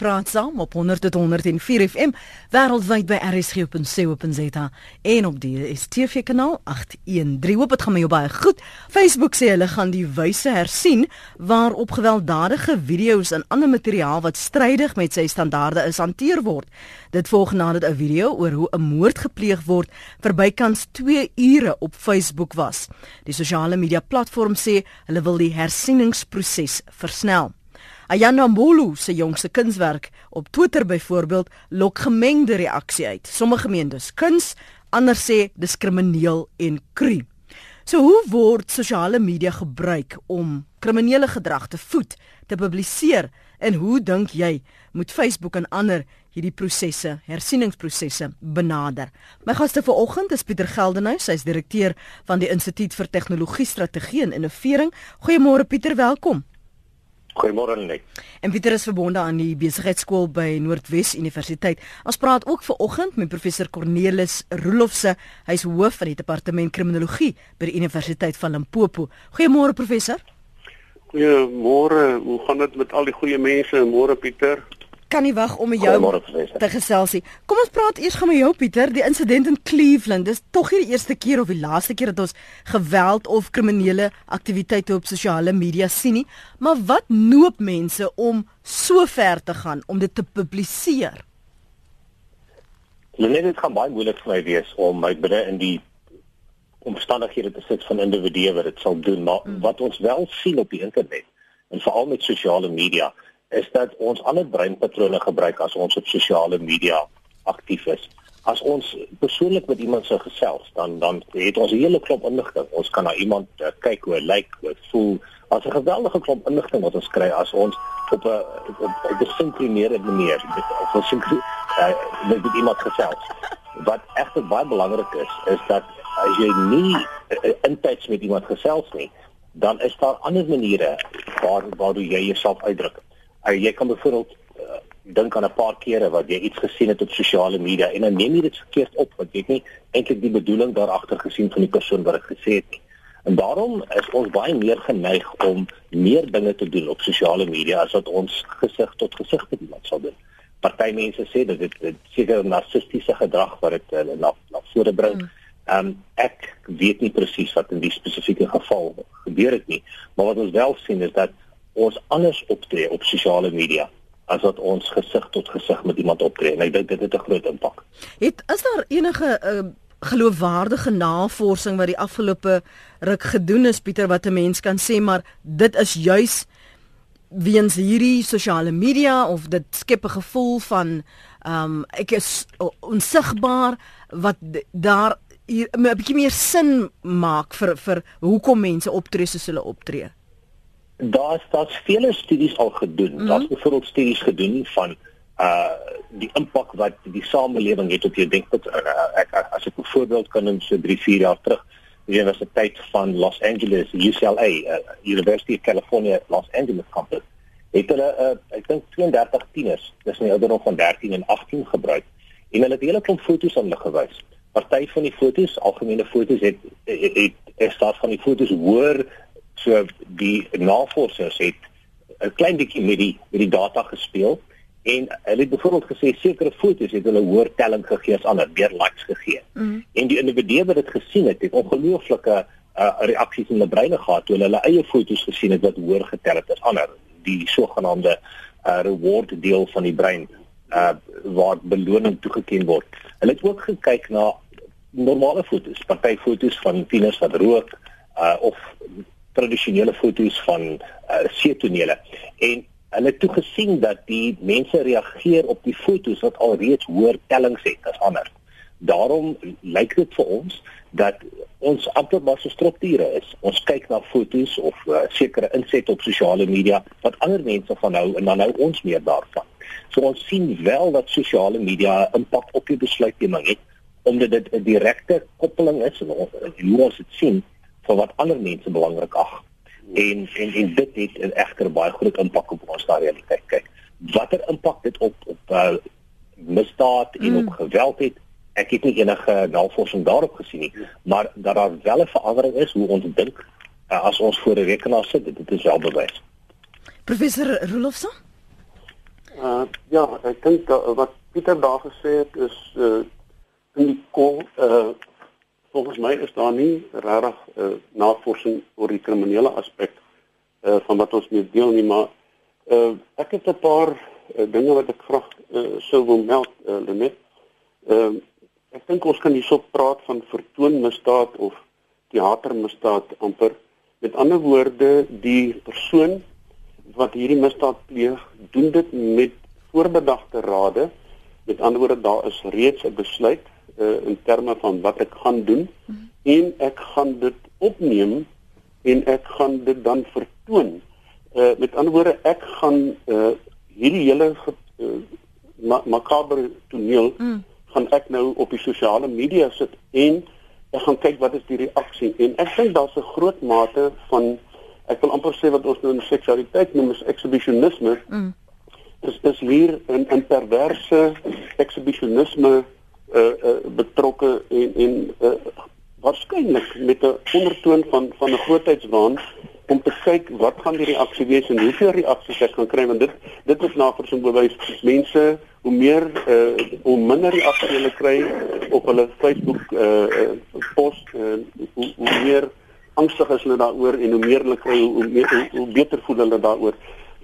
Praat saam op 100.104 FM wêreldwyd by rsg.co.za en op die STV kanaal 813. Hoop dit gaan met jou baie goed. Facebook sê hulle gaan die wyse hersien waarop gewelddadige video's en ander materiaal wat strydig met sy standaarde is hanteer word. Dit volg nadat 'n video oor hoe 'n moord gepleeg word vir bykans 2 ure op Facebook was. Die sosiale media platform sê hulle wil die hersieningsproses versnel. Ayana Mbulu se jongste kunswerk op Twitter byvoorbeeld lok gemengde reaksie uit. Sommige meen dis kuns, ander sê dis krimineel en kru. So hoe word sosiale media gebruik om kriminele gedrag te voed, te publiseer en hoe dink jy moet Facebook en ander hierdie prosesse, hersieningsprosesse benader? My gaste vanoggend is Pieter Geldenhuys, hy's direkteur van die Instituut vir Tegnologie Strategie en Innovering. Goeiemôre Pieter, welkom. Goeiemôre net. En Pieter is verbonde aan die besigheidskool by Noordwes Universiteit. Ons praat ook ver oggend met professor Cornelis Roelofse. Hy's hoof van die departement kriminologie by die Universiteit van Limpopo. Goeiemôre professor. Goeiemôre. Hoe gaan dit met al die goeie mense? Môre Pieter kan nie wag om jou te gesels nie. Kom ons praat eers gaan met jou Pieter, die insident in Cleveland. Dis tog nie die eerste keer of die laaste keer dat ons geweld of kriminele aktiwiteite op sosiale media sien nie. Maar wat noop mense om so ver te gaan om dit te publiseer? Net dit gaan baie moeilik vir my wees om my binne in die omstandighede te sit van individue wat dit sal doen, maar mm. wat ons wel sien op die internet en veral met sosiale media is dat ons ander breinpatrone gebruik as ons op sosiale media aktief is. As ons persoonlik met iemand se gesels, dan dan het ons 'n hele klomp inligting. Ons kan na iemand uh, kyk hoe hy lyk, hoe hy voel. As 'n geweldige klomp inligting wat ons kry as ons op 'n op 'n gesinkroniseerde manier of ons uh, met iemand gesels. Wat egter baie belangrik is, is dat as jy nie uh, intyds met iemand gesels nie, dan is daar ander maniere waar waar jy jouself uitdruk. Uh, jy kan byvoorbeeld uh, dink aan 'n paar kere wat jy iets gesien het op sosiale media en dan neem jy dit verkeerd op want jy het nie eintlik die bedoeling daar agter gesien van die persoon wat dit gesê het nie. En daarom is ons baie meer geneig om meer dinge te doen op sosiale media as wat ons gesig tot gesig met iemand sal doen. Party mense sê dat dit seker narcistiese gedrag wat dit uh, na na vore bring. Hmm. Ehm um, ek weet nie presies wat in die spesifieke geval gebeur het nie, maar wat ons wel sien is dat ons anders optree op sosiale media as wat ons gesig tot gesig met iemand optree en ek dink dit het 'n groot impak. Het is daar enige uh, geloofwaardige navorsing wat die afgelope ruk gedoen is Pieter wat 'n mens kan sê maar dit is juis weens hierdie sosiale media of dit skep 'n gevoel van ehm um, ek is onsigbaar wat daar 'n bietjie meer sin maak vir vir hoekom mense optree soos hulle optree daar's daar's vele studies al gedoen. Mm -hmm. Daar's byvoorbeeld studies gedoen van uh die impak wat die samelewing het op jou denkpatroon. Uh, ek as ek 'n voorbeeld kan noem so 3, 4 jaar terug, die Universiteit van Los Angeles, UCLA, uh, University of California Los Angeles campus, het hulle uh, ek dink 32 tieners, dis nie ouderdom van 13 en 18 gebruik en hulle het hele klomp foto's aan hulle gewys. Party van die foto's, algemene foto's het het, het is daar van die foto's hoor So die navorsers het 'n klein bietjie met die met die data gespeel en hulle het byvoorbeeld gesê sekere foto's het hulle hoër telling gegee as ander, meer likes gegee. Mm. En die individue wat dit gesien het, het ongelooflike uh, reaksies in hulle breine gehad toe hulle hulle eie foto's gesien het wat hoër getel het as ander, die sogenaamde uh, reward deel van die brein uh waar beloning toegeken word. Hulle het ook gekyk na normale foto's, party foto's van tieners wat rook uh of tradisionele foto's van uh, seetonele en hulle het gesien dat die mense reageer op die foto's wat alreeds hoër tellings het as ander. Daarom lyk dit vir ons dat ons amper maar so strukture is. Ons kyk na foto's of uh, sekere insette op sosiale media wat ander mense van hou en dan nou ons meer daarvan. So ons sien wel dat sosiale media impak op die besluitneming het omdat dit 'n direkte koppeling is en hoe ons dit sien vir wat ander mense belangrik ag. En en en dit het 'n egter baie groot impak op ons realiteit. Kyk, watter impak dit op op uh, misdaad en mm. op geweld het, ek het nie enige navorsing daarop gesien nie, maar dat daar wel 'n verandering is hoe ons dink uh, as ons voor 'n rekenaar sit, dit is wel bewys. Professor Rolofson Uh ja, ek dink wat Pieter daar gesê het is uh in die kol uh volgens my is daar nie regtig uh, navorsing oor die kriminele aspek uh van wat ons mee deel nie, maar uh ek het 'n paar uh, dinge wat ek graag uh, sou wil meld uh, Lenet. Ehm uh, ek dink ons kan hierso praat van vertoonmisdaad of teatermisdaad amper. Met ander woorde, die persoon wat hierdie misdaad pleeg, doen dit met voorbedagte rade. Met ander woorde, daar is reeds 'n besluit uh, in terme van wat ek gaan doen mm -hmm. en ek gaan dit opneem en ek gaan dit dan vertoon. Uh met ander woorde, ek gaan uh hierdie hele uh, ma makabre toneel mm. gaan ek nou op die sosiale media sit en ek gaan kyk wat is die reaksie en ek dink daar's 'n groot mate van ek wil amper sê wat ons nou in seksualiteit noem is exhibitionisme. Mm. Dis dis hier 'n 'n perverse exhibitionisme uh, uh betrokke en en uh, waarskynlik met 'n ondertoon van van 'n grootheidswaan om te kyk wat gaan die reaksie wees en hoeveel reaksies ek gaan kry want dit dit is navorsing bewys mense hoe meer uh hoe minder reaksie hulle kry op hulle Facebook uh post uh, hoe, hoe meer angstig is hulle daaroor en hoe meer hulle kry hoe, hoe, meer, hoe, hoe beter voel hulle daaroor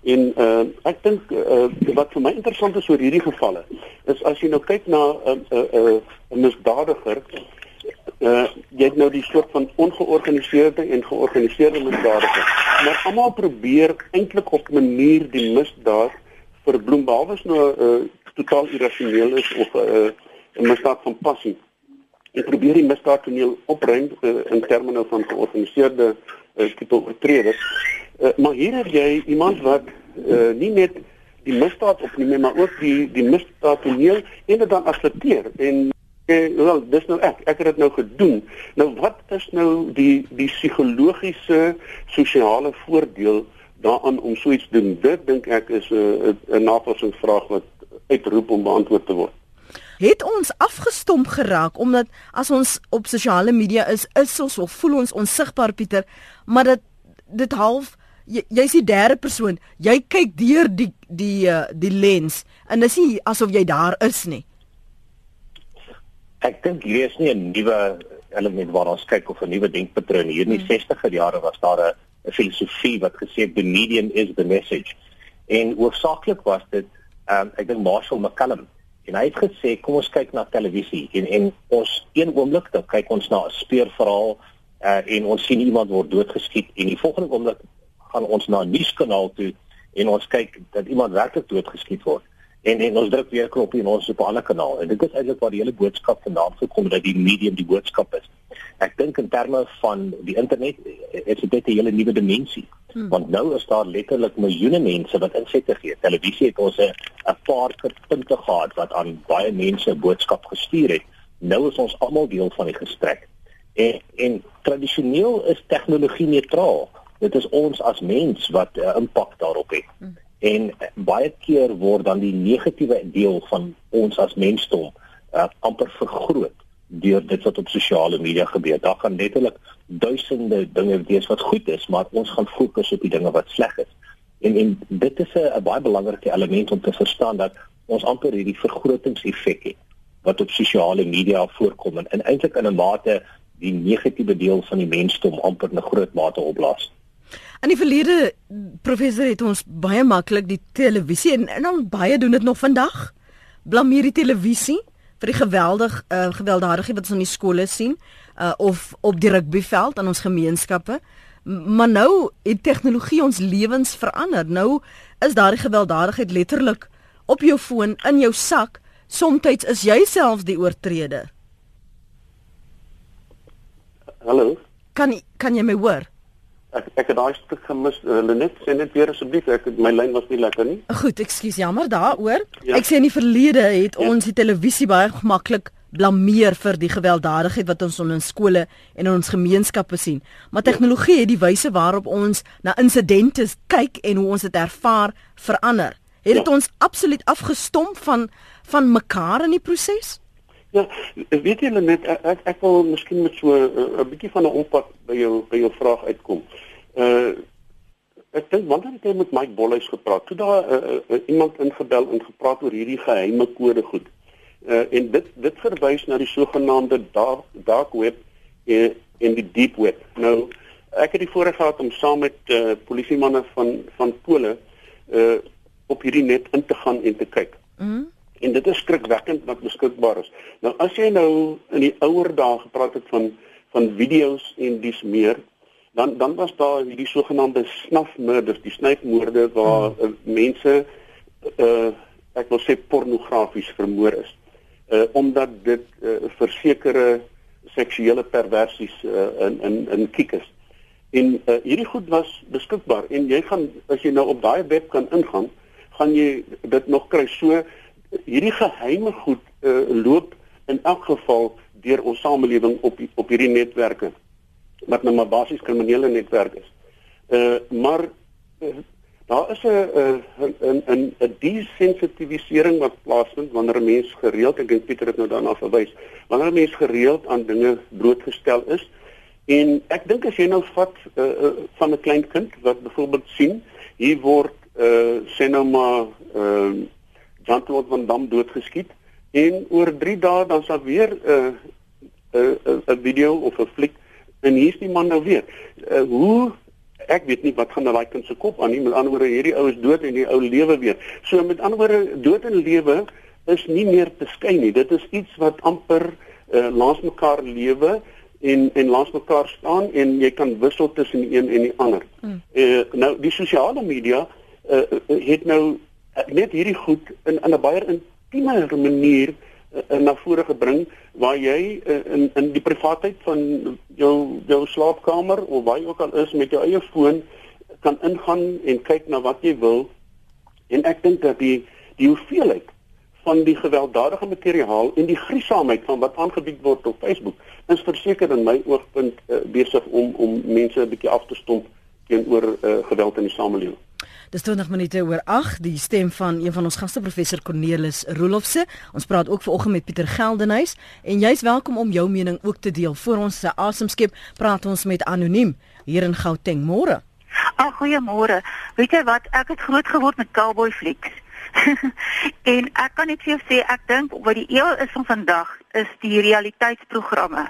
En uh ek dink uh wat vir my interessant is oor hierdie gevalle is as jy nou kyk na 'n uh, 'n uh, 'n uh, misdadiger uh jy het nou die soort van ongeorganiseerde en georganiseerde misdadigers. Maar almal probeer eintlik op 'n manier die misdaad verbloem behalwe as nou 'n uh, totaal irrasioneel is of 'n uh, 'n misdaad van passie. En probeer die misdaad toneel opruim uh, in terme nou van georganiseerde uh, tipe oortreders. Uh, maar hier het jy iemand wat uh, nie net die misdaad opneem maar ook die die misdaad toneel en dit dan aksepteer en uh, wel dis nou ek ek het dit nou gedoen. Nou wat is nou die die psigologiese sosiale voordeel daaraan om so iets doen? Dit dink ek is 'n uh, 'n navorsingsvraag wat uitroep om beantwoord te word het ons afgestomp geraak omdat as ons op sosiale media is is ons of voel ons onsigbaar Pieter maar dit dit half jy's jy die derde persoon. Jy kyk deur die die uh, die lens en dis nie asof jy daar is nie. Ek dink hier is nie 'n nuwe element waar ons kyk of 'n nuwe denkpatroon hier in die hmm. 60er jare was daar 'n filosofie wat gesê het the medium is the message. En oorsaaklik was dit um, ek dink Marshall McLuhan en hy het gesê kom ons kyk na televisie en en ons een oomblik dan kyk ons na 'n speurverhaal uh, en ons sien iemand word doodgeskiet en die volgende oomblik gaan ons na 'n nuuskanaal toe en ons kyk dat iemand werklik doodgeskiet word. En en ons druk weer knop en ons op 'n ander kanaal. En dit is eintlik waar die hele boodskap vandaan gekom dat die medium die boodskap is. Ek dink in terme van die internet is dit 'n hele nuwe dimensie. Hmm. Want nou is daar letterlik miljoene mense wat insette gee. Televisie het ons 'n 'n paar punte gehad wat aan baie mense 'n boodskap gestuur het. Nou is ons almal deel van die gesprek. En en tradisioneel is tegnologie neutraal dit is ons as mens wat 'n uh, impak daarop het. Hmm. En uh, baie keer word dan die negatiewe deel van ons as mensdom uh, amper vergroot deur dit wat op sosiale media gebeur. Daar gaan letterlik duisende dinge wees wat goed is, maar ons gaan fokus op die dinge wat sleg is. En en dit is 'n baie belangrike element om te verstaan dat ons amper hierdie vergrotingseffek het wat op sosiale media voorkom en, en eintlik in 'n mate die negatiewe deel van die mensdom amper 'n groot mate opblaas. In die verlede professor het ons baie maklik die televisie en en dan baie doen dit nog vandag. Blameer die televisie vir die geweldig uh, gewelddadige wat ons in die skole sien uh, of op die rugbyveld aan ons gemeenskappe. Maar nou het tegnologie ons lewens verander. Nou is daardie gewelddadigheid letterlik op jou foon in jou sak. Somstyds is jy self die oortreder. Hallo. Kan kan jy my hoor? Ek ek het daai stuk gemis. Uh, Lenet, sê net weer asseblief, ek my lyn was nie lekker nie. Goed, ekskuus, jammer daaroor. Ja. Ek sê in die verlede het ja. ons die televisie baie maklik blameer vir die gewelddadigheid wat ons in skole en in ons gemeenskappe sien. Maar tegnologie het die wyse waarop ons na insidente kyk en hoe ons dit ervaar verander. Het dit ja. ons absoluut afgestomp van van mekaar in die proses? Ja, weet jy net ek ek wil miskien met so 'n uh, bietjie van 'n ompak by jou by jou vraag uitkom. Uh ek dink wanneer het jy met Mike Bolhuis gepraat? Toe daar uh, uh, iemand ingebel en gepraat oor hierdie geheime kode goed. Uh, en dit dit verwys na die sogenaamde dark, dark web en, en die deep web. Nou ek het die voorreg gehad om saam met uh, polisiemanne van van Pole uh, op hierdie net in te gaan en te kyk. Mm. En dit is skrikwekkend wat beskikbaar is. Nou as jy nou in die ouer dae gepraat het van van video's en dis meer, dan dan was daar hierdie sogenaamde snafmoorde, die snyfmoorde waar mm. uh, mense uh ek wil sê pornografies vermoor is. Uh omdat dit uh, versekerde seksuele perversies uh, in in in kiek is. En uh, hierdie goed was beskikbaar en jy gaan as jy nou op daai web kan ingaan, gaan jy dit nog kry. So hierdie geheime goed uh, loop in elk geval deur ons samelewing op op hierdie netwerke wat nou maar basies kriminele netwerk is. Uh maar uh, daar is 'n 'n 'n 'n desensitivisering wat plaasvind wanneer 'n mens gereeld, ek dink Pieter het nou daarna verwys, wanneer 'n mens gereeld aan dinge blootgestel is. En ek dink as jy nou vat uh, uh, van 'n klein kind wat byvoorbeeld sien, hier word uh sê nou maar uh Jean-Claude Van Damme doodgeskiet en oor 3 dae dan sal weer 'n uh, 'n uh, 'n uh, video of 'n fliek en hier's die man nou weer. Uh, hoe ek weet nie wat gaan daai kind se kop aan nie. Met ander woorde hierdie ou is dood en die ou lewe weer. So met ander woorde dood en lewe is nie meer te skei nie. Dit is iets wat amper uh, langs mekaar lewe en en langs mekaar staan en jy kan wissel tussen die een en die ander. Mm. Uh, nou die sosiale media uh, het nou net hierdie goed in in 'n baie intieme manier uh, na vore gebring waar jy uh, in in die privaatheid van jou jou slaapkamer of waar jy ook al is met jou eie foon kan ingaan en kyk na wat jy wil en ek dink dat die die hoeveelheid van die gewelddadige materiaal en die griesaamheid van wat aangebied word op Facebook is verseker in my oogpunt uh, besig om om mense 'n bietjie af te stomp teenoor uh, geweld in die samelewing. Dis 20 minute oor 8, die stem van een van ons gaste professor Cornelis Rolofse. Ons praat ook vanoggend met Pieter Geldenhuys en jy's welkom om jou mening ook te deel. Voor ons se asemskep praat ons met anoniem hier in Gauteng môre. Ag goeiemôre. Weet jy wat, ek het groot geword met cowboy flieks. en ek kan net vir jou sê ek dink wat die eeu is van vandag is die realiteitsprogramme.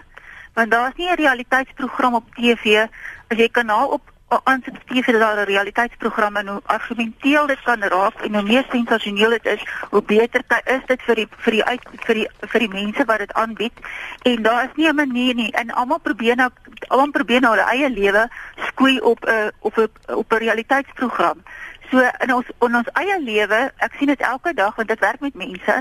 Want daar's nie 'n realiteitsprogram op TV as jy kanaal op aanspreek vir daardie realiteitsprogramme en hoe argumenteel dit kan raak en hoe meer sensasioneel dit is, hoe beter is dit vir die vir die uit vir die vir die mense wat dit aanbied. En daar is nie 'n manier nie en almal probeer nou almal probeer nou hulle eie lewe skoei op 'n op 'n op 'n realiteitsprogram. So in ons in ons eie lewe, ek sien dit elke dag want dit werk met mense.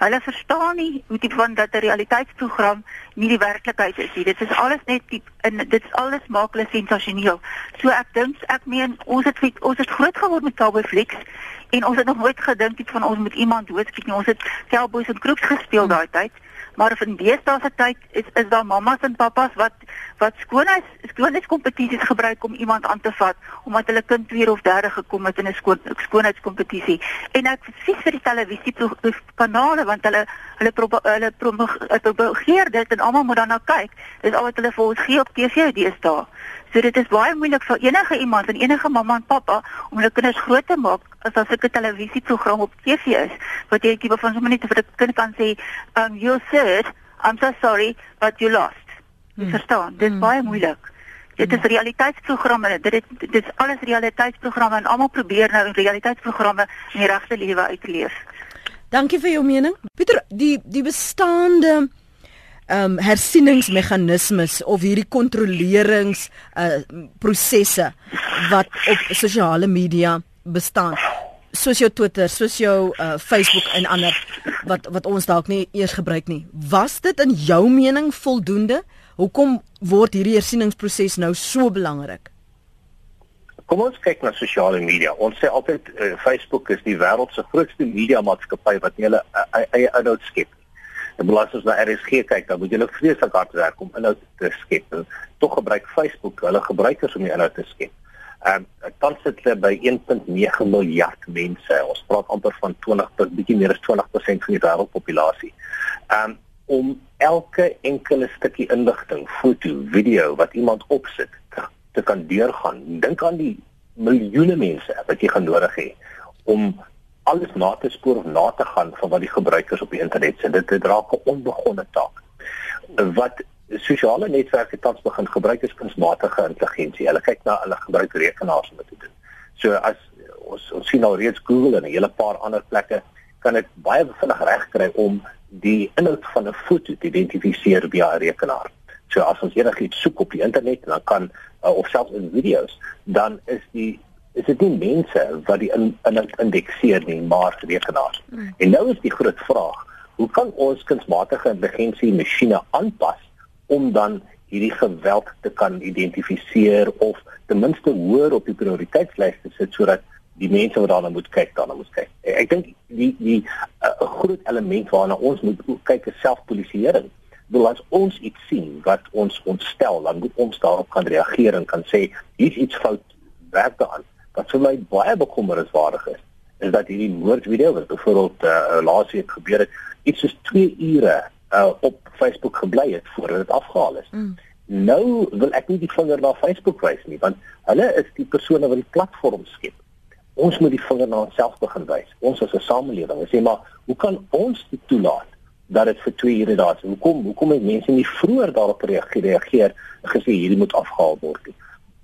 Hulle verstaan nie hoe dit van dat 'n realiteitsprogram nie die werklikheid is nie. Dit is alles net die in dit is alles maak hulle sensasioneel. So ek dink ek meen ons het ons het groot geword met Cowboy Flicks en ons het nog nooit gedink iets van ons met iemand doodskiet nie. Ons het Cowboys en Crooks gespeel daai tyd. Hmm maar van deesdae se tyd is is daar mammas en pappas wat wat skoonheid skoonheidskompetisies gebruik om iemand aan te vat omdat hulle kind tweede of derde gekom het in 'n skoon skoonheidskompetisie en ek sien vir die televisie kanale want hulle hulle hulle promoveer dit en almal moet daarna kyk dis al wat hulle vir ons gee op TV deesdae So dit is baie moeilik vir enige iemand en enige mamma en pappa om hulle kinders groot te maak as as 'n televisieprogram op TV is. Wat jy tipe van sommer net vir 'n kind kan sê, um you said, I'm so sorry, but you lost. Jy hmm. verstaan, dit is hmm. baie moeilik. Dit is hmm. realiteitsprogramme. Dit is dit is alles realiteitsprogramme en almal probeer nou realiteitsprogramme in die regte lewe uitleef. Dankie vir jou mening. Pieter, die die bestaande um hersieningsmeganismes of hierdie kontrolerings uh prosesse wat op sosiale media bestaan soos jou Twitter, soos jou uh Facebook en ander wat wat ons dalk nie eers gebruik nie. Was dit in jou mening voldoende? Hoekom word hierdie hersieningsproses nou so belangrik? Kom ons kyk na sosiale media. Ons sê altyd uh, Facebook is die wêreld se grootste media maatskappy wat hulle eie inhoud skep. En belas ons na RSG kyk, dan moet jy nog vreeslik hard werk om inhoud te skep. Tog gebruik Facebook hulle gebruikers om die inhoud te skep. Ehm um, tans sit hulle by 1.9 miljard mense. Ons praat amper van 20 tot bietjie meer as 20% van die wêreldpopulasie. Ehm um, om elke enkele stukkie inligting, foto, video wat iemand opsit te, te kan deurgaan. Dink aan die miljoene mense wat jy gaan nodig hê om alles na te spoor of na te gaan van wat die gebruikers op die internet sê. Dit dit raak 'n onbegonne taak. Wat sosiale netwerke tans begin gebruik is kunsmatige intelligensie. Hulle kyk na hulle gebruik rekenaars om dit te doen. So as ons ons sien nou reeds Google en 'n hele paar ander plekke kan dit baie vinnig regkry om die inhoud van 'n foto te identifiseer via 'n rekenaar. So as ons enigiets soek op die internet, dan kan uh, of selfs in video's, dan is die is dit nie mense wat die in, inhoud indekseer nie, maar rekenaars. Mm. En nou is die groot vraag, hoe kan ons kunsmatige intelligensie masjiene aanpas om dan hierdie geweld te kan identifiseer of ten minste hoër op die prioriteitslys te sit sodat die mense wat daarna moet kyk daarna moet kyk. Ek dink die die 'n uh, groot element waarna ons moet kyk is selfpolisieering. Wil as ons iets sien wat ons ontstel, dan moet ons daarop kan reageer en kan sê hier's iets fout werk daaraan. Wat vir my baie bekommerniswaardig is, is dat hierdie moordvideo wat byvoorbeeld uh, laas week gebeur het, iets soos 2 ure uh, op Facebook gebly het voordat dit afgehaal is. Mm. Nou wil ek nie die vinger na Facebook wys nie, want hulle is die persone wat die platform skep ons moet die vinger na onsself begin wys. Ons as 'n samelewing. Sê maar, hoe kan ons dit toelaat dat dit vir 2 ure daar is? Hoekom hoekom het mense nie vroeër daarop gereageer en gesê hierdie moet afgehaal word nie?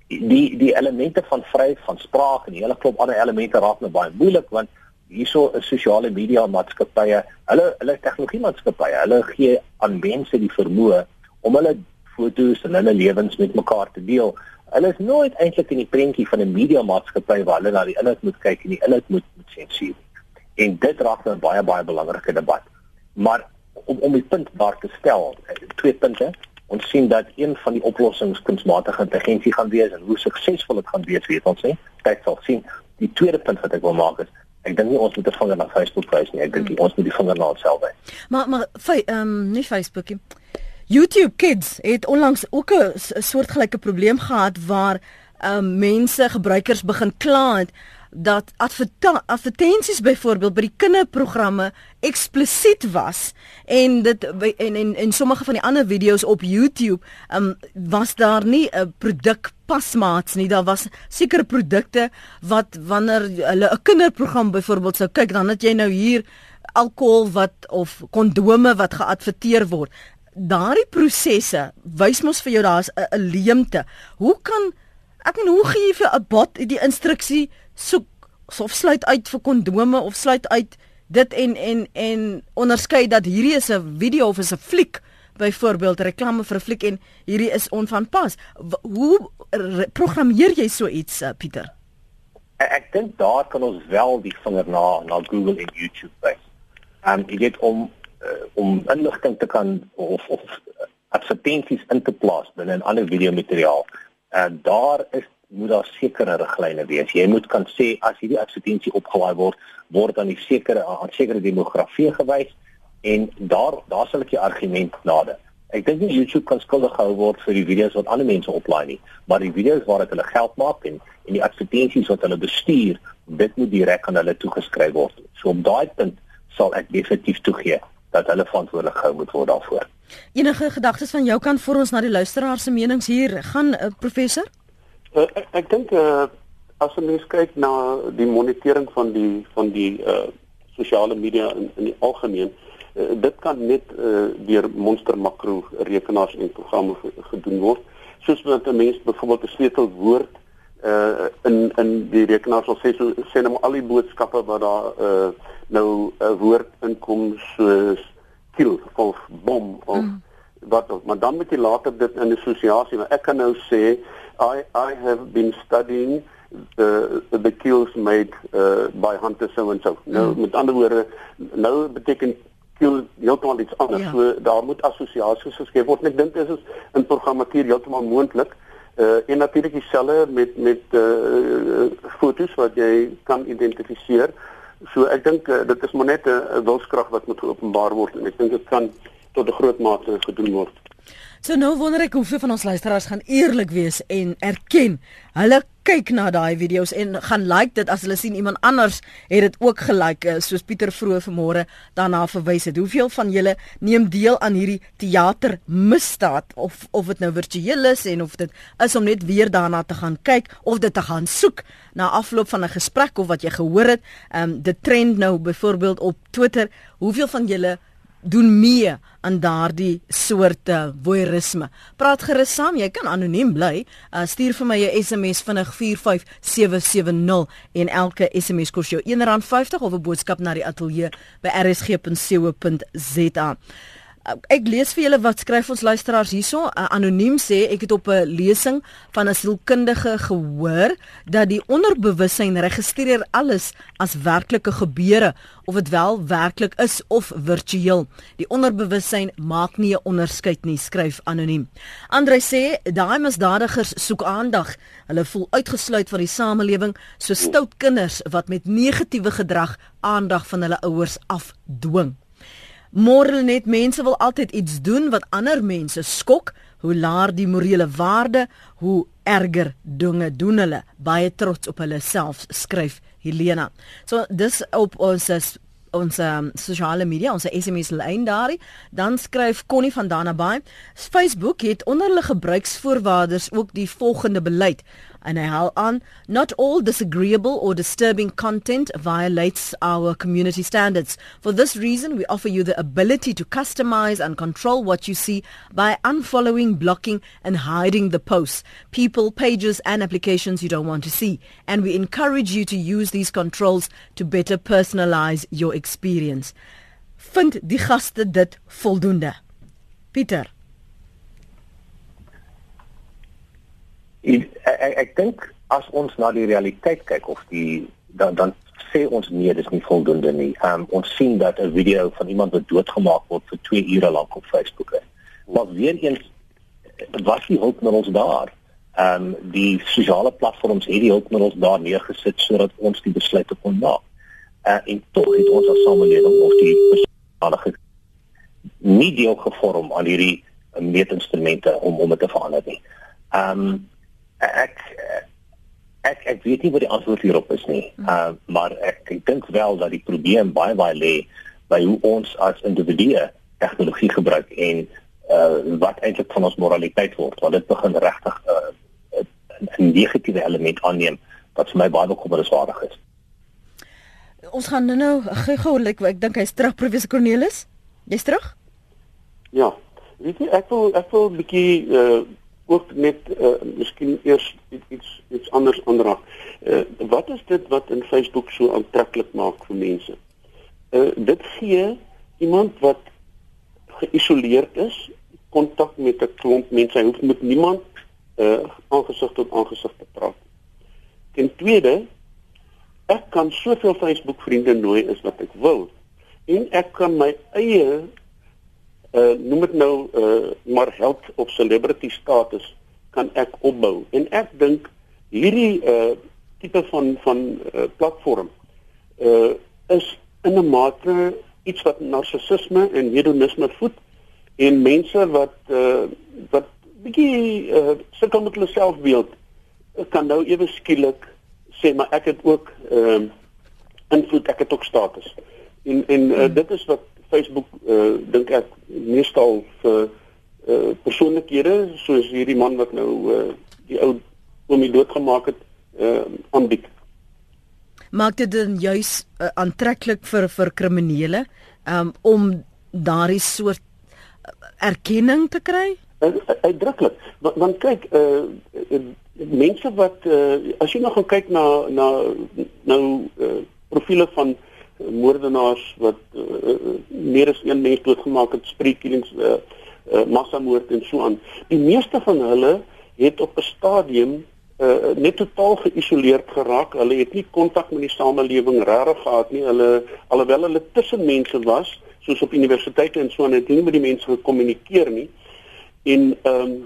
Die die elemente van vryheid van spraak en die hele klop ander elemente raak nou baie moeilik want hierso is sosiale media maatskappye, hulle hulle tegnologie maatskappye, hulle gee aan mense die vermoë om hulle foto's en hulle lewens met mekaar te deel Hulle is nooit eintlik in die prentjie van 'n media maatskappy waar hulle na die inhoud moet kyk en die inhoud moet moet sensuur. En dit raak 'n baie baie belangrike debat. Maar om om die punt daar te stel, twee punte. Ons sien dat een van die oplossings kunsmatige intelligensie gaan wees en hoe suksesvol dit gaan wees, weet ons nie. Tyd sal sien. Die tweede punt wat ek wil maak is Ek dink nie ons moet 'n vinger na Facebook wys nie. Ek dink hmm. ons moet die vinger na onsself wys. Maar maar ehm um, nie Facebook nie. YouTube Kids het onlangs ook 'n soortgelyke probleem gehad waar um, mense gebruikers begin kla het dat advertensies byvoorbeeld by die kinderprogramme eksplisiet was en dit en en en sommige van die ander video's op YouTube um, was daar nie 'n produk pasmaats nie daar was sekere produkte wat wanneer hulle 'n kinderprogram byvoorbeeld sou kyk dan het jy nou hier alkohol wat of kondome wat geadverteer word daardie prosesse wys mos vir jou daar's 'n leemte. Hoe kan ek en hoe gee jy vir 'n bot die instruksie soek of sluit uit vir kondome of sluit uit dit en en en onderskei dat hierdie is 'n video of is 'n fliek byvoorbeeld reklame vir 'n fliek en hierdie is onvanpas. Hoe programmeer jy so iets uh, Pieter? Ek, ek dink daar kan ons wel die vinger na na Google en YouTube wys. Um jy weet om uh, om inligting te kan of of advertensies in te plaas binne 'n ander video materiaal. En uh, daar is moet daar sekere riglyne wees. Jy moet kan sê as hierdie advertensie opgelaai word, word dan 'n sekere aan sekere demografie gewys en daar daar sal ek die argument nade. Ek dink nie YouTube kan skuldig gehou word vir die video's wat ander mense oplaai nie, maar die video's waar dit hulle geld maak en en die advertensies wat hulle bestuur, dit moet direk aan hulle toegeskryf word. So op daai punt sal ek definitief toegee dat hulle verantwoordelik gehou moet word daarvoor. Enige gedagtes van jou kant vir ons na die luisteraars se menings hier gaan uh, professor? Uh, ek ek dink uh, as ons mens kyk na die monitering van die van die uh, sosiale media in in die algemeen uh, dit kan net uh, deur monster makro rekenaars en programme gedoen word soos wat 'n mens byvoorbeeld 'n sleutelwoord uh in in die rekenaar sal sê so sê net al die boodskappe wat daar uh nou 'n woord inkom soos kill of bom of mm. wat ook maar dan moet jy later dit in 'n assosiasie maar ek kan nou sê i i have been studying the the kills made uh, by hunters so and so nou mm. met ander woorde nou beteken kill heeltemal iets anders ja. so daar moet assosiasies geskep word en ek dink dit is in programmatuur heeltemal moontlik uh, en natuurlik dieselfde met met uh, fotos wat jy kan identifiseer So ek dink uh, dit is maar net 'n wilskrag wat moet geopenbaar word en ek dink dit kan tot 'n groot mate gedoen word. So nou wonder ek hoeveel van ons luisteraars gaan eerlik wees en erken hulle kyk na daai video's en gaan like dit as hulle sien iemand anders het dit ook gelike uh, soos Pieter vroeër vanmôre daarna verwys het. Hoeveel van julle neem deel aan hierdie teater misdaad of of dit nou virtueel is en of dit is om net weer daarna te gaan kyk of dit te gaan soek na afloop van 'n gesprek of wat jy gehoor het. Ehm um, dit trend nou byvoorbeeld op Twitter. Hoeveel van julle doen mee aan daardie soorte voyeurisme. Praat gerus saam, jy kan anoniem bly. Uh, stuur vir my 'n SMS vinnig 45770 en elke SMS kos jou R1.50 of 'n boodskap na die ateljee by rsg.co.za. Uh, ek lees vir julle wat skryf ons luisteraars hierso. Uh, anoniem sê ek het op 'n lesing van 'n sielkundige gehoor dat die onderbewussyn registreer alles as werklike gebeure of dit wel werklik is of virtueel. Die onderbewussyn maak nie 'n onderskeid nie, skryf anoniem. Andre sê daai misdadigers soek aandag. Hulle voel uitgesluit van die samelewing, so stout kinders wat met negatiewe gedrag aandag van hulle ouers afdwing. Môre net mense wil altyd iets doen wat ander mense skok. Hoe laer die morele waarde, hoe erger dinge doen hulle. Baie trots op hulle self, skryf Helena. So dis op ons ons um, sosiale media, ons SMS lyn daar. Dan skryf Connie van Danabay, Facebook het onder hulle gebruiksvoorwaardes ook die volgende beleid and held on not all disagreeable or disturbing content violates our community standards. For this reason, we offer you the ability to customize and control what you see by unfollowing, blocking and hiding the posts, people, pages and applications you don't want to see. And we encourage you to use these controls to better personalize your experience. Vind die gaste dit voldoende. Pieter ek ek, ek dink as ons na die realiteit kyk of die dan dan sê ons nee dis nie voldoende nie. Um, ons sien dat 'n video van iemand wat doodgemaak word vir 2 ure lank op Facebook is. Maar weer eens was die hulpmiddels daar. Ehm um, die sosiale platforms het die hulpmiddels daar neergesit sodat ons die besluite kon maak. Uh, en tog het ons as samelewing of die besluite nie deel gevorm aan hierdie meetinstrumente om om dit te verander nie. Ehm um, ek ek ek weet nie wat die antwoord hierop is nie. Uh maar ek, ek dink wel dat die probleem baie baie lê by hoe ons as individue tegnologie gebruik en uh wat eintlik van ons moraliteit word want dit begin regtig uh, 'n negatiewe element aanneem wat vir my baie bekommerniswaardig is. Ons gaan nou gou-gou ek, ek dink hy's terug professor Cornelis. Jy's terug? Ja. Weet jy ek wil ek wil 'n bietjie uh ook net uh, miskien eers iets iets anders aanraak. Uh, wat is dit wat in Facebook so aantreklik maak vir mense? Uh, dit gee iemand wat geïsoleerd is kontak met 'n klomp mense. Hy hoef met niemand uh aangesig tot aangesig te praat. Ten tweede, ek kan soveel Facebook vriende nooi as wat ek wil en ek kan my eie uh noem dit nou uh maar held of celebrity status kan ek opbou. En ek dink hierdie uh tipe van van uh, platform uh is in 'n mate iets wat narcissisme en hedonisme voed en mense wat uh wat bietjie uh sukkel met hulle selfbeeld kan nou ewe skielik sê maar ek het ook ehm uh, invloed ek het ook status. En en uh, dit is wat Facebook uh dink ek meestal vir uh persoonlikhede soos hierdie man wat nou uh die ou oomie doodgemaak het uh aanbied. Maak dit dan juis uh, aantreklik vir vir kriminele um om daardie soort erkenning te kry? Uitdruklik. Want, want kyk uh mense wat uh as jy nou gaan kyk na na nou uh profile van moordenaars wat uh, meer as een mens doodgemaak het, spreekings uh, uh, massamoord en so aan. Die meeste van hulle het op 'n stadium uh, net totaal geïsoleerd geraak. Hulle het nie kontak met die samelewing regtig gehad nie. Hulle alhoewel hulle tussen mense was, soos op universiteite en so aan, het nie met die mense gekommunikeer nie. En ehm um,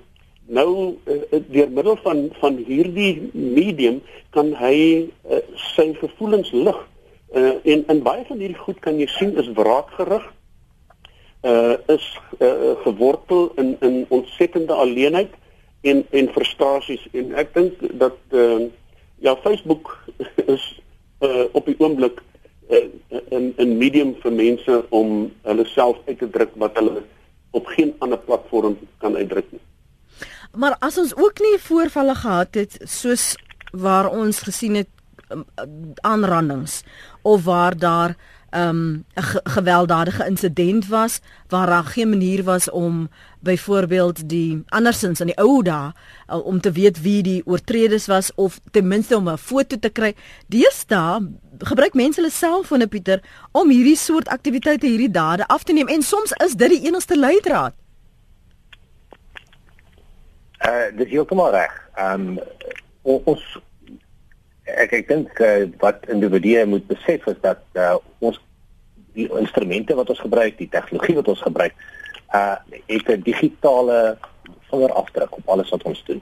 nou uh, deur middel van van hierdie medium kan hy uh, sy gevoelens lig Uh en in baie van hierdie goed kan jy sien is wraakgerig. Uh is uh gewortel in in ontsettende alleenheid en en frustrasies en ek dink dat uh ja, Facebook is uh, op die oomblik uh, in 'n medium vir mense om hulle self uit te druk wat hulle op geen ander platform kan uitdruk nie. Maar as ons ook nie voorvalle gehad het soos waar ons gesien het aanrandings of waar daar 'n um, gewelddadige insident was waar daar geen manier was om byvoorbeeld die andersins in die ou dae uh, om te weet wie die oortreders was of ten minste om 'n foto te kry. Deesdae gebruik mense hulle selfone Pieter om hierdie soort aktiwiteite, hierdie dade af te neem en soms is dit die enigste leidraad. Uh dis heeltemal reg. Um ons ek ek dink uh, wat individue moet besef is dat uh, ons die instrumente wat ons gebruik, die tegnologie wat ons gebruik, uh het 'n digitale vingerafdruk op alles wat ons doen.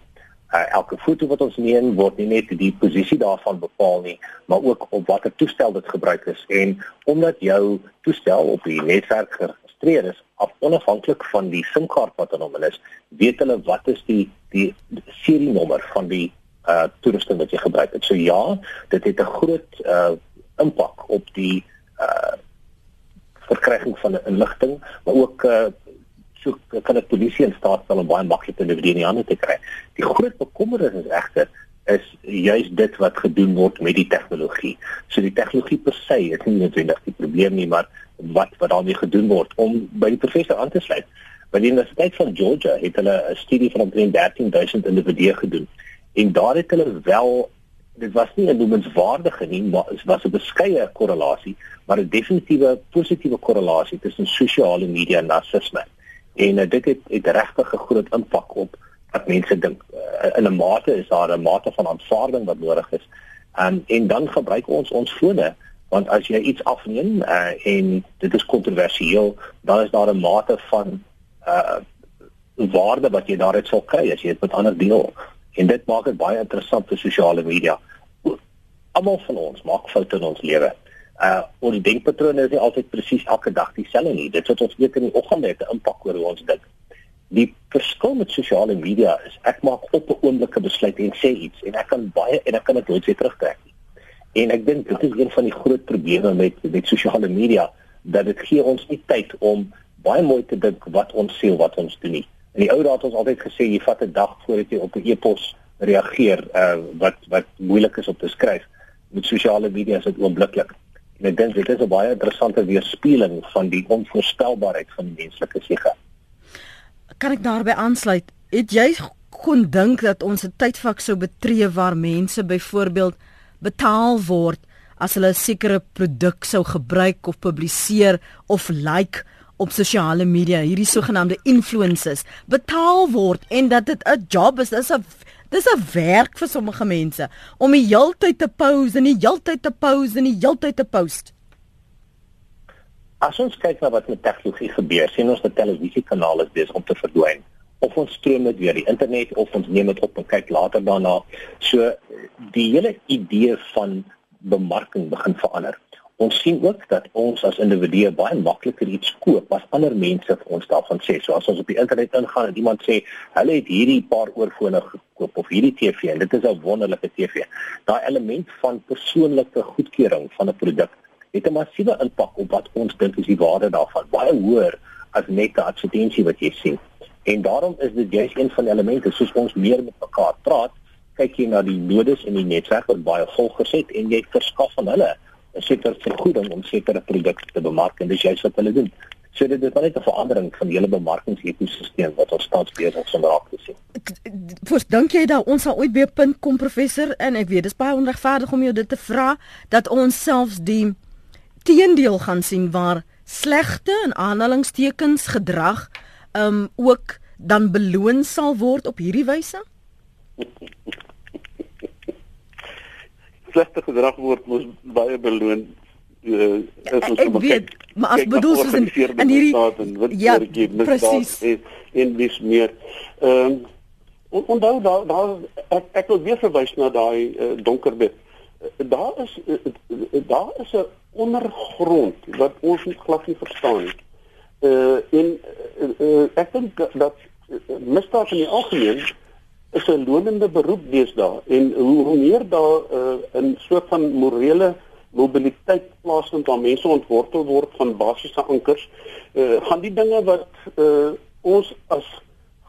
Uh elke foto wat ons neem word nie net die posisie daarvan bepaal nie, maar ook op watter toestel dit gebruik is en omdat jou toestel op die netwerk geregistreer is, af onafhanklik van die SIM-kaart wat aan hom is, weet hulle wat is die die serienommer van die uh toerusting wat jy gebruik het. So ja, dit het 'n groot uh impak op die uh verkryging van inligting, maar ook uh so kan die polisie in staat stel om baie maklik individue in die hande te kry. Die groot bekommernis is egter is juis dit wat gedoen word met die tegnologie. So die tegnologie per se is nie noodwendig die probleem nie, maar wat wat daarmee gedoen word om by die professor aan te sluit. By die Universiteit van Georgia het hulle 'n studie van omtrent 13000 individue gedoen en daar het hulle wel dit was nie 'n noemenswaardige nie maar dit was 'n beskeie korrelasie maar 'n definitiewe positiewe korrelasie tussen sosiale media en narcisme. En uh, dit het, het regtig 'n groot impak op wat mense dink. Uh, in 'n mate is daar 'n mate van aanvaarding wat nodig is. Um, en dan gebruik ons ons fone want as jy iets afneem uh, en dit is kontroversieel dan is daar 'n mate van uh waarde wat jy daaruit sal kry as jy dit met ander deel En dit maak dit baie interessant vir sosiale media. Almal van ons maak foute in ons lewe. Uh ons denkpatrone is nie altyd presies elke dag dieselfde nie. Dit wat ons weet in die oggend het 'n impak oor hoe ons dink. Die verskil met sosiale media is ek maak op 'n oomblik 'n besluit en sê iets en ek kan baie en ek kan dit nooit weer terugtrek nie. En ek dink dit is een van die groot probleme met met sosiale media dat dit gee ons nie tyd om baie mooi te dink wat ons sê wat ons doen nie. In die ou dae het ons altyd gesê jy vat 'n dag voordat jy op 'n e-pos reageer uh wat wat moeilik is om te skryf. Met sosiale media is dit oombliklik. En ek dink dit is 'n baie interessante weerspieëling van die onvoorspelbaarheid van die menslike siege. Kan ek daarbey aansluit? Het jy kon dink dat ons 'n tydvak sou betree waar mense byvoorbeeld betaal word as hulle 'n sekere produk sou gebruik of publiseer of like op sosiale media hierdie sogenaamde influencers betaal word en dat dit 'n job is dis 'n dis 'n werk vir sommige mense om die heeltyd te pose en die heeltyd te pose en die heeltyd te post. As ons kyk na wat met tegnologie gebeur sien ons dat televisiekanale besig om te verdwyn. Of ons stroom dit weer die internet of ons neem dit op en kyk later daarna. So die hele idee van bemarking begin verander Ons sien ook dat ons as individue baie makliker iets koop as ander mense vir ons daarvan sê. So as ons op die internet ingaan en iemand sê hulle het hierdie paar oorfone gekoop of hierdie TV en dit is 'n wonderlike TV. Daai element van persoonlike goedkeuring van 'n produk het 'n massiewe impak op wat ons dink is die waarde daarvan. Baie hoër as net 'n advertensie wat jy sien. En daarom is dit juist een van die elemente soos ons meer met mekaar praat, kyk jy na die nodes in die netwerk wat baie volgers het en jy verskaf van hulle sekere vergoeding om sekere produkte te bemark en dis juist wat hulle doen. So dit is net 'n verandering van die hele bemarkingsekosisteem wat ons tans besig is om raak te sien. Voor dink jy dat ons sal ooit by 'n punt kom professor en ek weet dis baie onregverdig om jou dit te vra dat ons selfs die teendeel gaan sien waar slegte en aanhalingstekens gedrag um ook dan beloon sal word op hierdie wyse? slegte gedrag word mos baie beloon uh, is ons ek weet maar as bedoel soos in, in hierdie ja presies in dis meer. Ehm um, onthou daar daar ek, ek wil weer verwys na daai uh, donker bed. Daar is uh, daar is 'n ondergrond wat ons nie glad nie verstaan nie. Uh, en uh, uh, ek dink dat uh, misdaad in die algemeen is 'n lonende beroep deesdae en hoe, hoe meer daar uh, 'n soort van morele mobiliteit plaasvind waar mense ontwortel word van basiese ankers, uh, gaan die dinge wat uh, ons as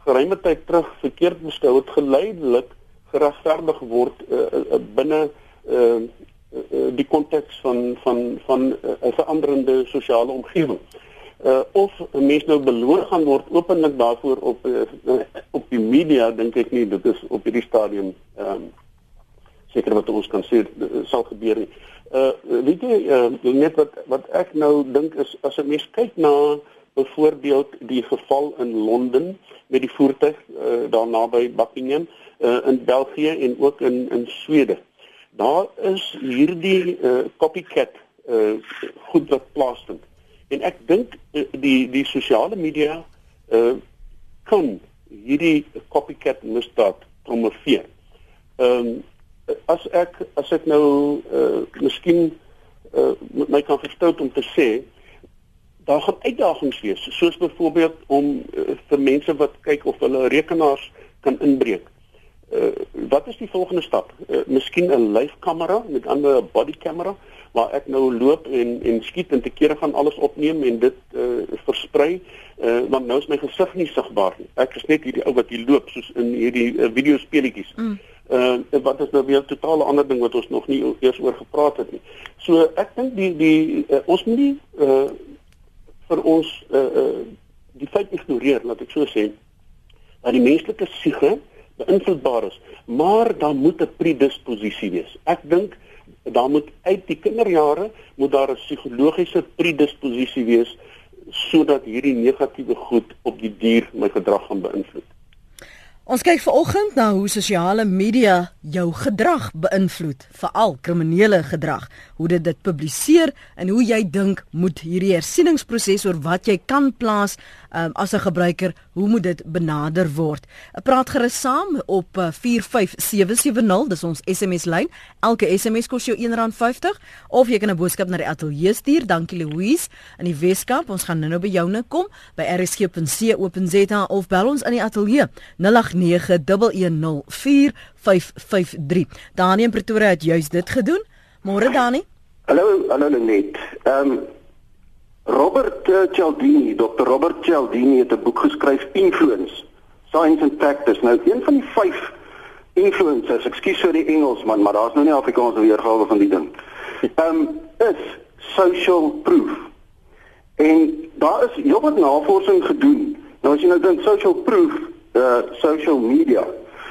geruime tyd terug verkeerd beskou het geleidelik geregverdig word uh, uh, binne uh, uh, die konteks van van van 'n uh, veranderende sosiale omgewing. Uh, of 'n mens nou beloon gaan word openlik daarvoor op uh, op die media dink ek nie dit is op hierdie stadium ehm um, seker wat ons kan sê sal gebeur nie. Uh weet jy uh, net wat wat ek nou dink is as 'n mens kyk na byvoorbeeld die geval in Londen met die voertuig uh, daar naby Buckingham uh, in België en ook in in Swede. Daar is hierdie uh, copycat uh, goed wat plaasvind. En ek dink uh, die die sosiale media uh, kan hierdie copycat misdaad promoveer. Ehm um, as ek as ek nou uh, miskien uh, my kan verstout om te sê daar gaan uitdagings wees soos byvoorbeeld om uh, vir mense wat kyk of hulle rekenaars kan inbreek. Uh, wat is die volgende stap? Uh, miskien 'n lyfkamera met 'n ander body camera waar ek nou loop en en skiet en te kere gaan alles opneem en dit uh, versprei uh, want nou is my gesig nie sigbaar nie. Ek is net hierdie ou wat hier loop soos in hierdie uh, video speletjies. Mm. Uh wat is nou weer 'n totale ander ding wat ons nog nie eers oor gepraat het nie. So ek dink die die uh, ons moet nie uh vir ons uh, uh die feit ignoreer, laat ek so sê, dat die menslike siege beïnvloedbaar is, maar daar moet 'n predisposisie wees. Ek dink daar moet uit die kinderjare moet daar 'n psigologiese predisposisie wees sodat hierdie negatiewe goed op die dier my gedrag gaan beïnvloed. Ons kyk vanoggend na hoe sosiale media jou gedrag beïnvloed, veral kriminele gedrag, hoe dit dit publiseer en hoe jy dink moet hierdie hersieningsproses oor wat jy kan plaas um, as 'n gebruiker, hoe moet dit benader word? Ek praat gerus saam op uh, 45770, dis ons SMS lyn. Elke SMS kos jou R1.50 of jy kan 'n boodskap na die ateljee stuur. Dankie Louise in die Weskaap. Ons gaan nou-nou by joune kom by rsg.co.za of bel ons aan die ateljee 0891104553. Dani in Pretoria het juis dit gedoen. Môre Dani. Hallo, hallo Net. Ehm um, Robert uh, Cialdini, Dr. Robert Cialdini het 'n boek geskryf Influence: Science and Practice. Nou een van die vyf influencers, ekskuus vir die Engels man, maar daar's nou nie Afrikaanse weergawe van die ding. Ehm um, is social proof. En daar is heelwat navorsing gedoen. Nou as jy nou dink social proof, uh social media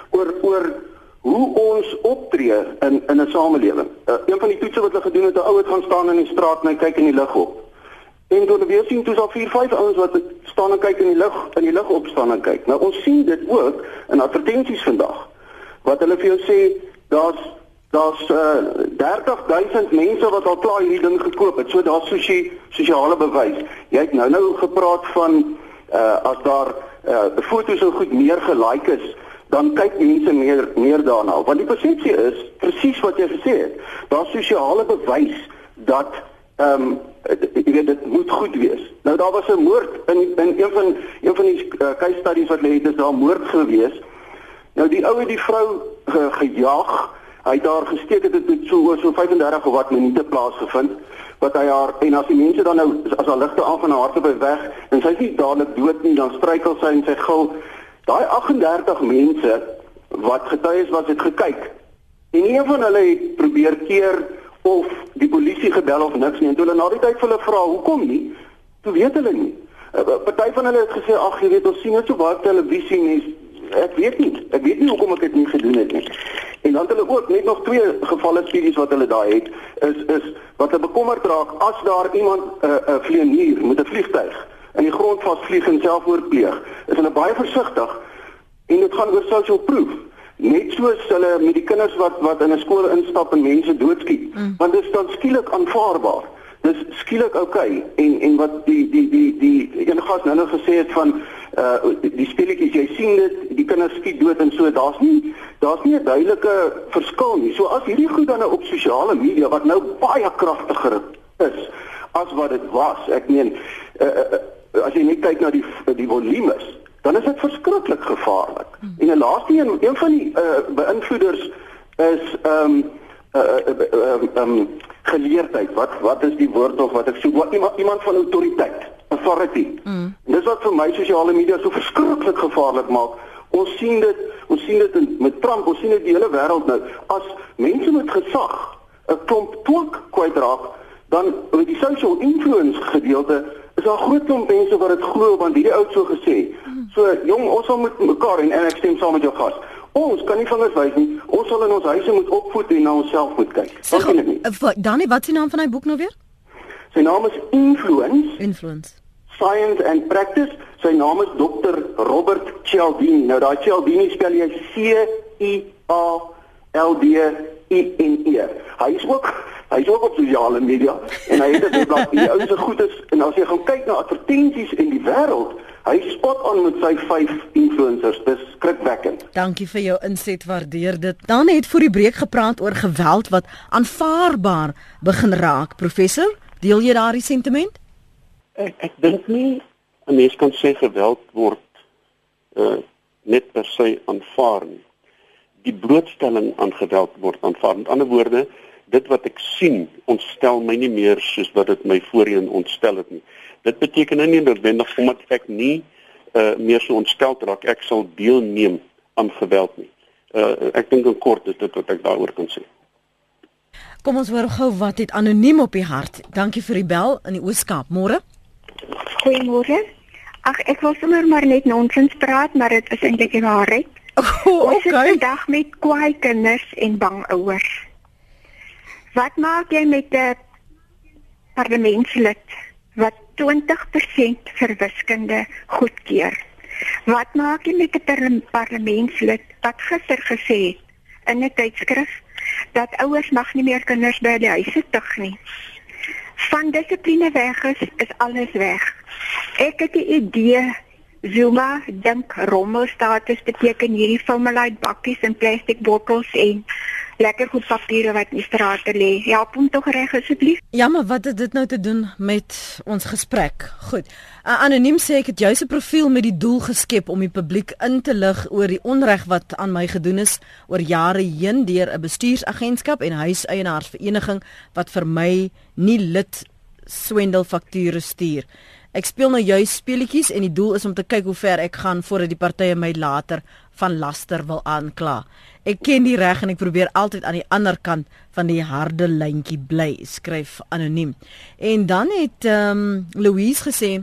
oor oor hoe ons optree in in 'n samelewing. Uh, een van die toetse wat hulle gedoen het, 'n ou het gaan staan in die straat en hy kyk in die lug op. En toe weer sien toe al 4, 5 ouens wat staan en kyk in die lug, in die lug opstaan en kyk. Nou ons sien dit ook in advertensies vandag. Wat hulle vir jou sê, daar's daar's uh, 30000 mense wat al klaar hierdie ding gekoop het. So daar's sosie sosiale bewys. Jy het nou nou gepraat van uh as daar uh foto's so goed meer gelike is, dan kyk mense meer meer daarna. Want die persepsie is presies wat jy gesê het. Daar's sosiale bewys dat ehm um, jy weet dit moet goed wees. Nou daar was 'n moord in in een van een van die uh, case studies wat lê het is daar moord gewees. Nou die ou het die vrou ge, gejaag. Hy het daar gesteek het dit so oor so 35 of wat minute plaasgevind wat hy haar en as die mense dan nou as haar ligte aan van haar harte by weg en sy nie dadelik dood nie dan struikel sy en sy gil. Daai 38 mense wat getuies was het gekyk. En een van hulle het probeer keer of die polisie gebel of niks nie. En toe hulle na die tyd vir hulle vra hoekom nie? Toe weet hulle nie. Uh, party van hulle het gesê ag jy weet ons sien net so baie televisie nie ek weet nie ek weet nie hoekom ek dit nie gedoen het nie en dan het hulle ook net nog twee gevalle studies wat hulle daai het is is wat hulle bekommerd raak as daar iemand 'n uh, uh, vlieënier met 'n vliegtyg in die grond vasvlieg en selfmoord pleeg is hulle baie versigtig en dit gaan oor social proof net soos hulle met die kinders wat wat in 'n skool instap en mense doodskiet mm. want dit is dan skielik aanvaarbaar dis skielik oukei okay. en en wat die die die die een gas nou nou gesê het van uh die speletjies jy sien dit die kinders skiet dood en so daar's nie daar's nie 'n duidelike verskil nie so as hierdie goed dan nou op sosiale media wat nou baie kragtiger is as wat dit was ek meen uh, uh, as jy net kyk na die die volumes dan is dit verskriklik gevaarlik. Hmm. En 'n laaste een, een van die uh, beïnvloeders is ehm um, uh, uh, um, um, geleerdheid. Wat wat is die woord of wat ek soek? Wat iemand iemand van autoriteit, authority. Mm. Dis wat vir my sosiale media so verskriklik gevaarlik maak. Ons sien dit, ons sien dit met Trump, ons sien dit die hele wêreld nou. As mense met gesag 'n klomp twak kwytraak, dan met die social influence gedeelte is daar groot klomp mense wat dit glo want hierdie ou so gesê. So jong, ons met mekaar en, en ek stem saam met jou gas. Ons kan nie vingers wys nie. Ons sal in ons huise moet opvoed en na onsself moet kyk. Wat kan ek nie? Danie, wat is die naam van hy boek nou weer? Sy naam is Influence. Influence. Science and Practice. Sy naam is Dr. Robert Cialdini. Nou daai Cialdini spel jy C I A L D I N E. Hy is ook hy is ook op sosiale media en hy het 'n webblad. Die ou se goed is en as jy gaan kyk na advertensies in die wêreld, hy spot aan met sy 5 influencers. Dis skrikwekkend. Dankie vir jou inset, waardeer dit. Dan het voor die breek gepraat oor geweld wat aanvaarbaar begin raak. Professor, deel jy daardie sentiment? Ek ek dink nie 'n mens kan sê geweld word uh net per se aanvaar nie die blootstelling aan geweld word aanvaar. Met ander woorde, dit wat ek sien, ontstel my nie meer soos wat dit my voorheen ontstel het nie. Dit beteken nie noodwendig omdat ek nie uh meer so ontstel raak ek sal deelneem aan geweld nie. Uh ek dink in kort is dit wat ek daaroor kan sê. Kom ons hoor gou wat het anoniem op die hart. Dankie vir die bel in die Ooskaap. Môre. Goeiemôre. Ag ek wil sommer maar net nonsens praat, maar dit is eintlik die waarheid. Oh, Ons okay. het vandag met kwaai kinders en bang ouers. Wat maak jy met 'n parlementslid wat 20% vir wiskunde goedkeur? Wat maak jy met 'n parlementslid wat gister gesê het in 'n tydskrif dat ouers mag nie meer kinders by die huis tug nie? Van dissipline weg is, is alles weg. Ek het 'n idee Zuma dink rommelstatus beteken hierdie formaldehyde bakkies en plastiek bottels en lekker goed papiere wat in die strate lê. Help hom tog reg asseblief. Ja, maar wat het dit nou te doen met ons gesprek? Goed. Uh, anoniem sê ek het jouse profiel met die doel geskep om die publiek in te lig oor die onreg wat aan my gedoen is oor jare heen deur 'n bestuursagentskap en huiseienaarsvereniging wat vir my nie lid swendel fakture stuur. Ek speel nou juis speletjies en die doel is om te kyk hoe ver ek gaan voordat die partye my later van laster wil aankla. Ek ken die reg en ek probeer altyd aan die ander kant van die harde lyntjie bly, skryf anoniem. En dan het ehm um, Louise gesê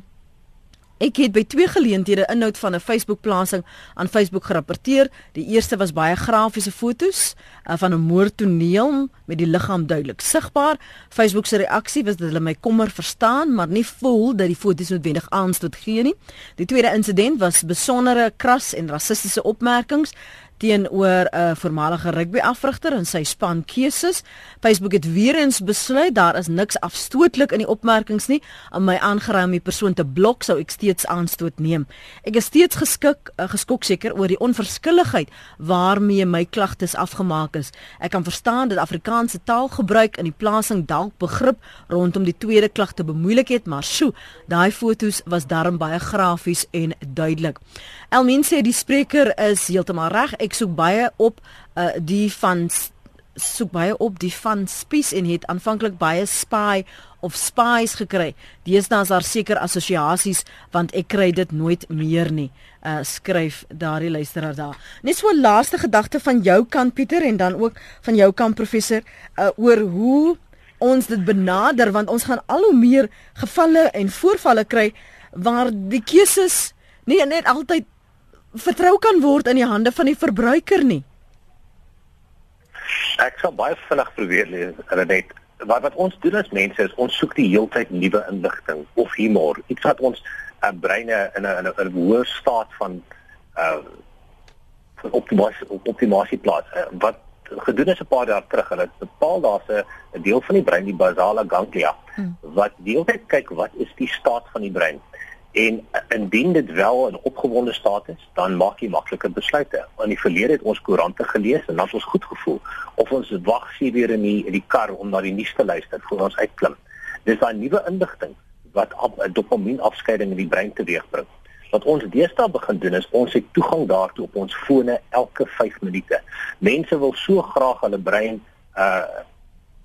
Ek het by twee geleenthede inhoud van 'n Facebook-plasing aan Facebook gerapporteer. Die eerste was baie grafiese fotos uh, van 'n moordtoneel met die liggaam duidelik sigbaar. Facebook se reaksie was dat hulle my kommer verstaan, maar nie voel dat die foto's noodwendig aanstoot gee nie. Die tweede insident was besondere kras en rassistiese opmerkings teenoor 'n uh, voormalige rugbyafrigter en sy span keuses. Facebook het weer eens besluit daar is niks afstootlik in die opmerkings nie. Om my aangeraai om die persoon te blok sou ek steeds aanstoot neem. Ek is steeds geskik uh, geskok seker oor die onverskilligheid waarmee my klagtes afgemaak is. Ek kan verstaan dat Afrikaanse taalgebruik in die plasing dalk begrip rondom die tweede klagte bemoeilik het, maar sjo, daai fotos was darm baie grafies en duidelik. Elmien sê die spreker is heeltemal reg. Ek soek baie op uh, die van soek baie op die van spies en het aanvanklik baie spy of spies gekry. Deesdae is daar seker assosiasies want ek kry dit nooit meer nie. Uh skryf daardie luisteraar daar. Net so 'n laaste gedagte van jou kant Pieter en dan ook van jou kant professor uh oor hoe ons dit benader want ons gaan al hoe meer gevalle en voorvalle kry waar die keuses nie net altyd vertrou kan word in die hande van die verbruiker nie. Ek sal baie vinnig probeer lees net wat wat ons doen as mense is ons soek die heeltyd nuwe inligting of humor iets wat ons uh, breine in 'n in 'n hoë staat van uh van optimasie optimasie plaas uh, wat gedoen is 'n paar jaar terug hulle bepaal daar's 'n deel van die brein die basale ganglia hmm. wat die hele tyd kyk wat is die staat van die brein En indien dit wel 'n opgewonde staat is, dan maak jy makliker besluite. In die verlede het ons koerante gelees en dan het ons goed gevoel of ons wag sien weer in die in die kar om na die nuus te luister voor ons uitklim. Dis daai nuwe inligting wat 'n dopamien afskeiding in die brein teweegbring. Wat ons deesdae begin doen is ons het toegang daartoe op ons fone elke 5 minute. Mense wil so graag hulle brein uh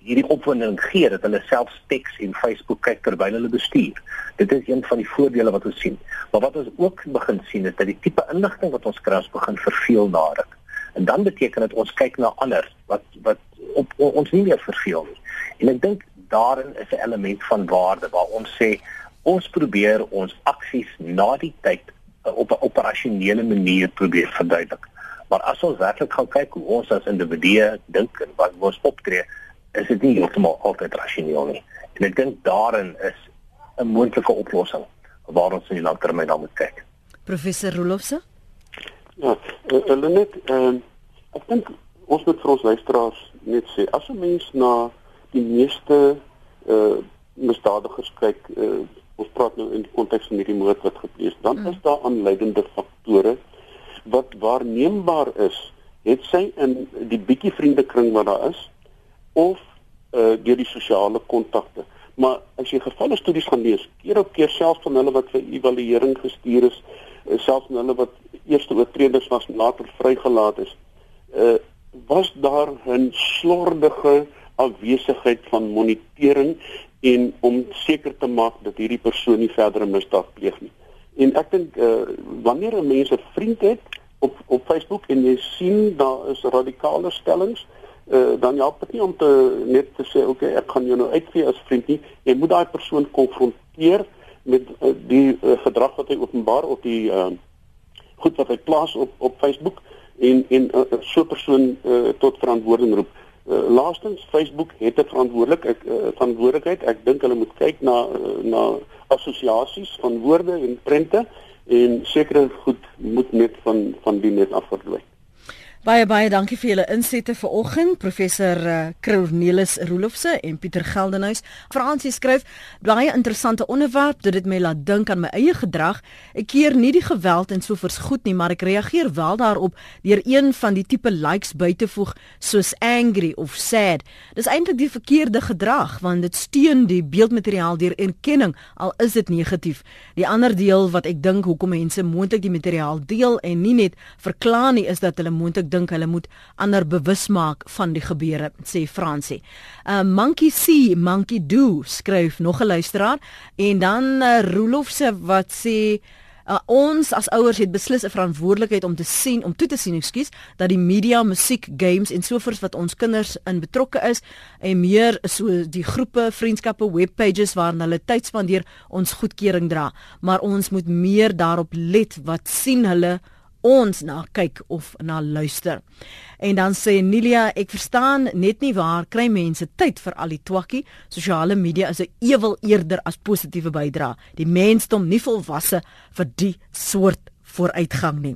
hierdie opwinding gee dat hulle self teks en Facebook kyk terwyl hulle bestuur. Dit is een van die voordele wat ons sien. Maar wat ons ook begin sien is dat die tipe inligting wat ons kry begin verveel nader. En dan beteken dit ons kyk na ander wat wat op, op ons nie meer verveel nie. En ek dink daarin is 'n element van waarde waar ons sê ons probeer ons aksies na die tyd uh, op 'n operasionele manier probeer verduidelik. Maar as ons werklik gaan kyk hoe ons as individue dink en wat ons optree, is dit nie heeltemal altyd rasioneel nie. En ek dink daarin is 'n moontlike oplossing waar ons in die langtermyn dan moet kyk. Professor Rolofse? Ja, hulle uh, net ehm uh, ek dink ons moet vir ons luisteraars net sê as 'n mens na die meeste uh misdadigers kyk, uh, ons praat nou in die konteks van hierdie moord wat gepleeg is, dan mm. is daar aanleidende faktore wat waarneembaar is. Het sy in die bietjie vriendekring wat daar is, of uh deur die sosiale kontakte. Maar as jy gevalle studies gaan lees, keer op keer selfs van hulle wat vir evaluering gestuur is, uh, selfs van hulle wat eerste oortreders was en later vrygelaat is, uh was daar 'n slordige afwesigheid van monitering en om seker te maak dat hierdie persoon nie verdere misdaad pleeg nie. En ek dink uh wanneer 'n mens 'n vriend het op op Facebook en jy sien daar is radikale stellings, uh, dan help dit nie om te net te sê okay ek gaan jou nou uitvee as vriend nie. Jy moet daai persoon konfronteer met uh, die uh, gedrag wat hy openbaar op die uh, goed wat hy plaas op op Facebook en en uh, so 'n persoon uh, tot verantwoording roep. Uh, laastens Facebook het 'n verantwoordelik ek uh, verantwoordelikheid. Ek dink hulle moet kyk na uh, na assosiasies van woorde en prente en sekere goed moet net van van die net afverdwyn Baie baie dankie vir julle insette vanoggend professor uh, Cornelis Roelofse en Pieter Geldenhuys. Fransie skryf baie interessante onderwerp dit het my laat dink aan my eie gedrag. Ek keer nie die geweld en sovoorts goed nie, maar ek reageer wel daarop deur een van die tipe likes by te voeg soos angry of sad. Dis eintlik die verkeerde gedrag want dit steun die beeldmateriaal deur erkenning al is dit negatief. Die ander deel wat ek dink hoekom mense moontlik die materiaal deel en nie net verklaar nie is dat hulle moontlik dink hulle moet ander bewus maak van die gebeure sê Fransie. uh, Monkey see, monkey do skryf nog 'n luisteraar en dan uh, Rolof se wat sê Uh, ons as ouers het beslis 'n verantwoordelikheid om te sien om toe te sien ekskuus dat die media, musiek, games en sovoorts wat ons kinders in betrokke is en meer so die groepe, vriendskappe, webpages waarna hulle tyd spandeer ons goedkeuring dra maar ons moet meer daarop let wat sien hulle ons na kyk of na luister. En dan sê Nilia, ek verstaan net nie waar kry mense tyd vir al die twakkie. Sosiale media is 'n ewel eerder as positiewe bydra. Die mensdom nie volwasse vir die soort vooruitgang nie.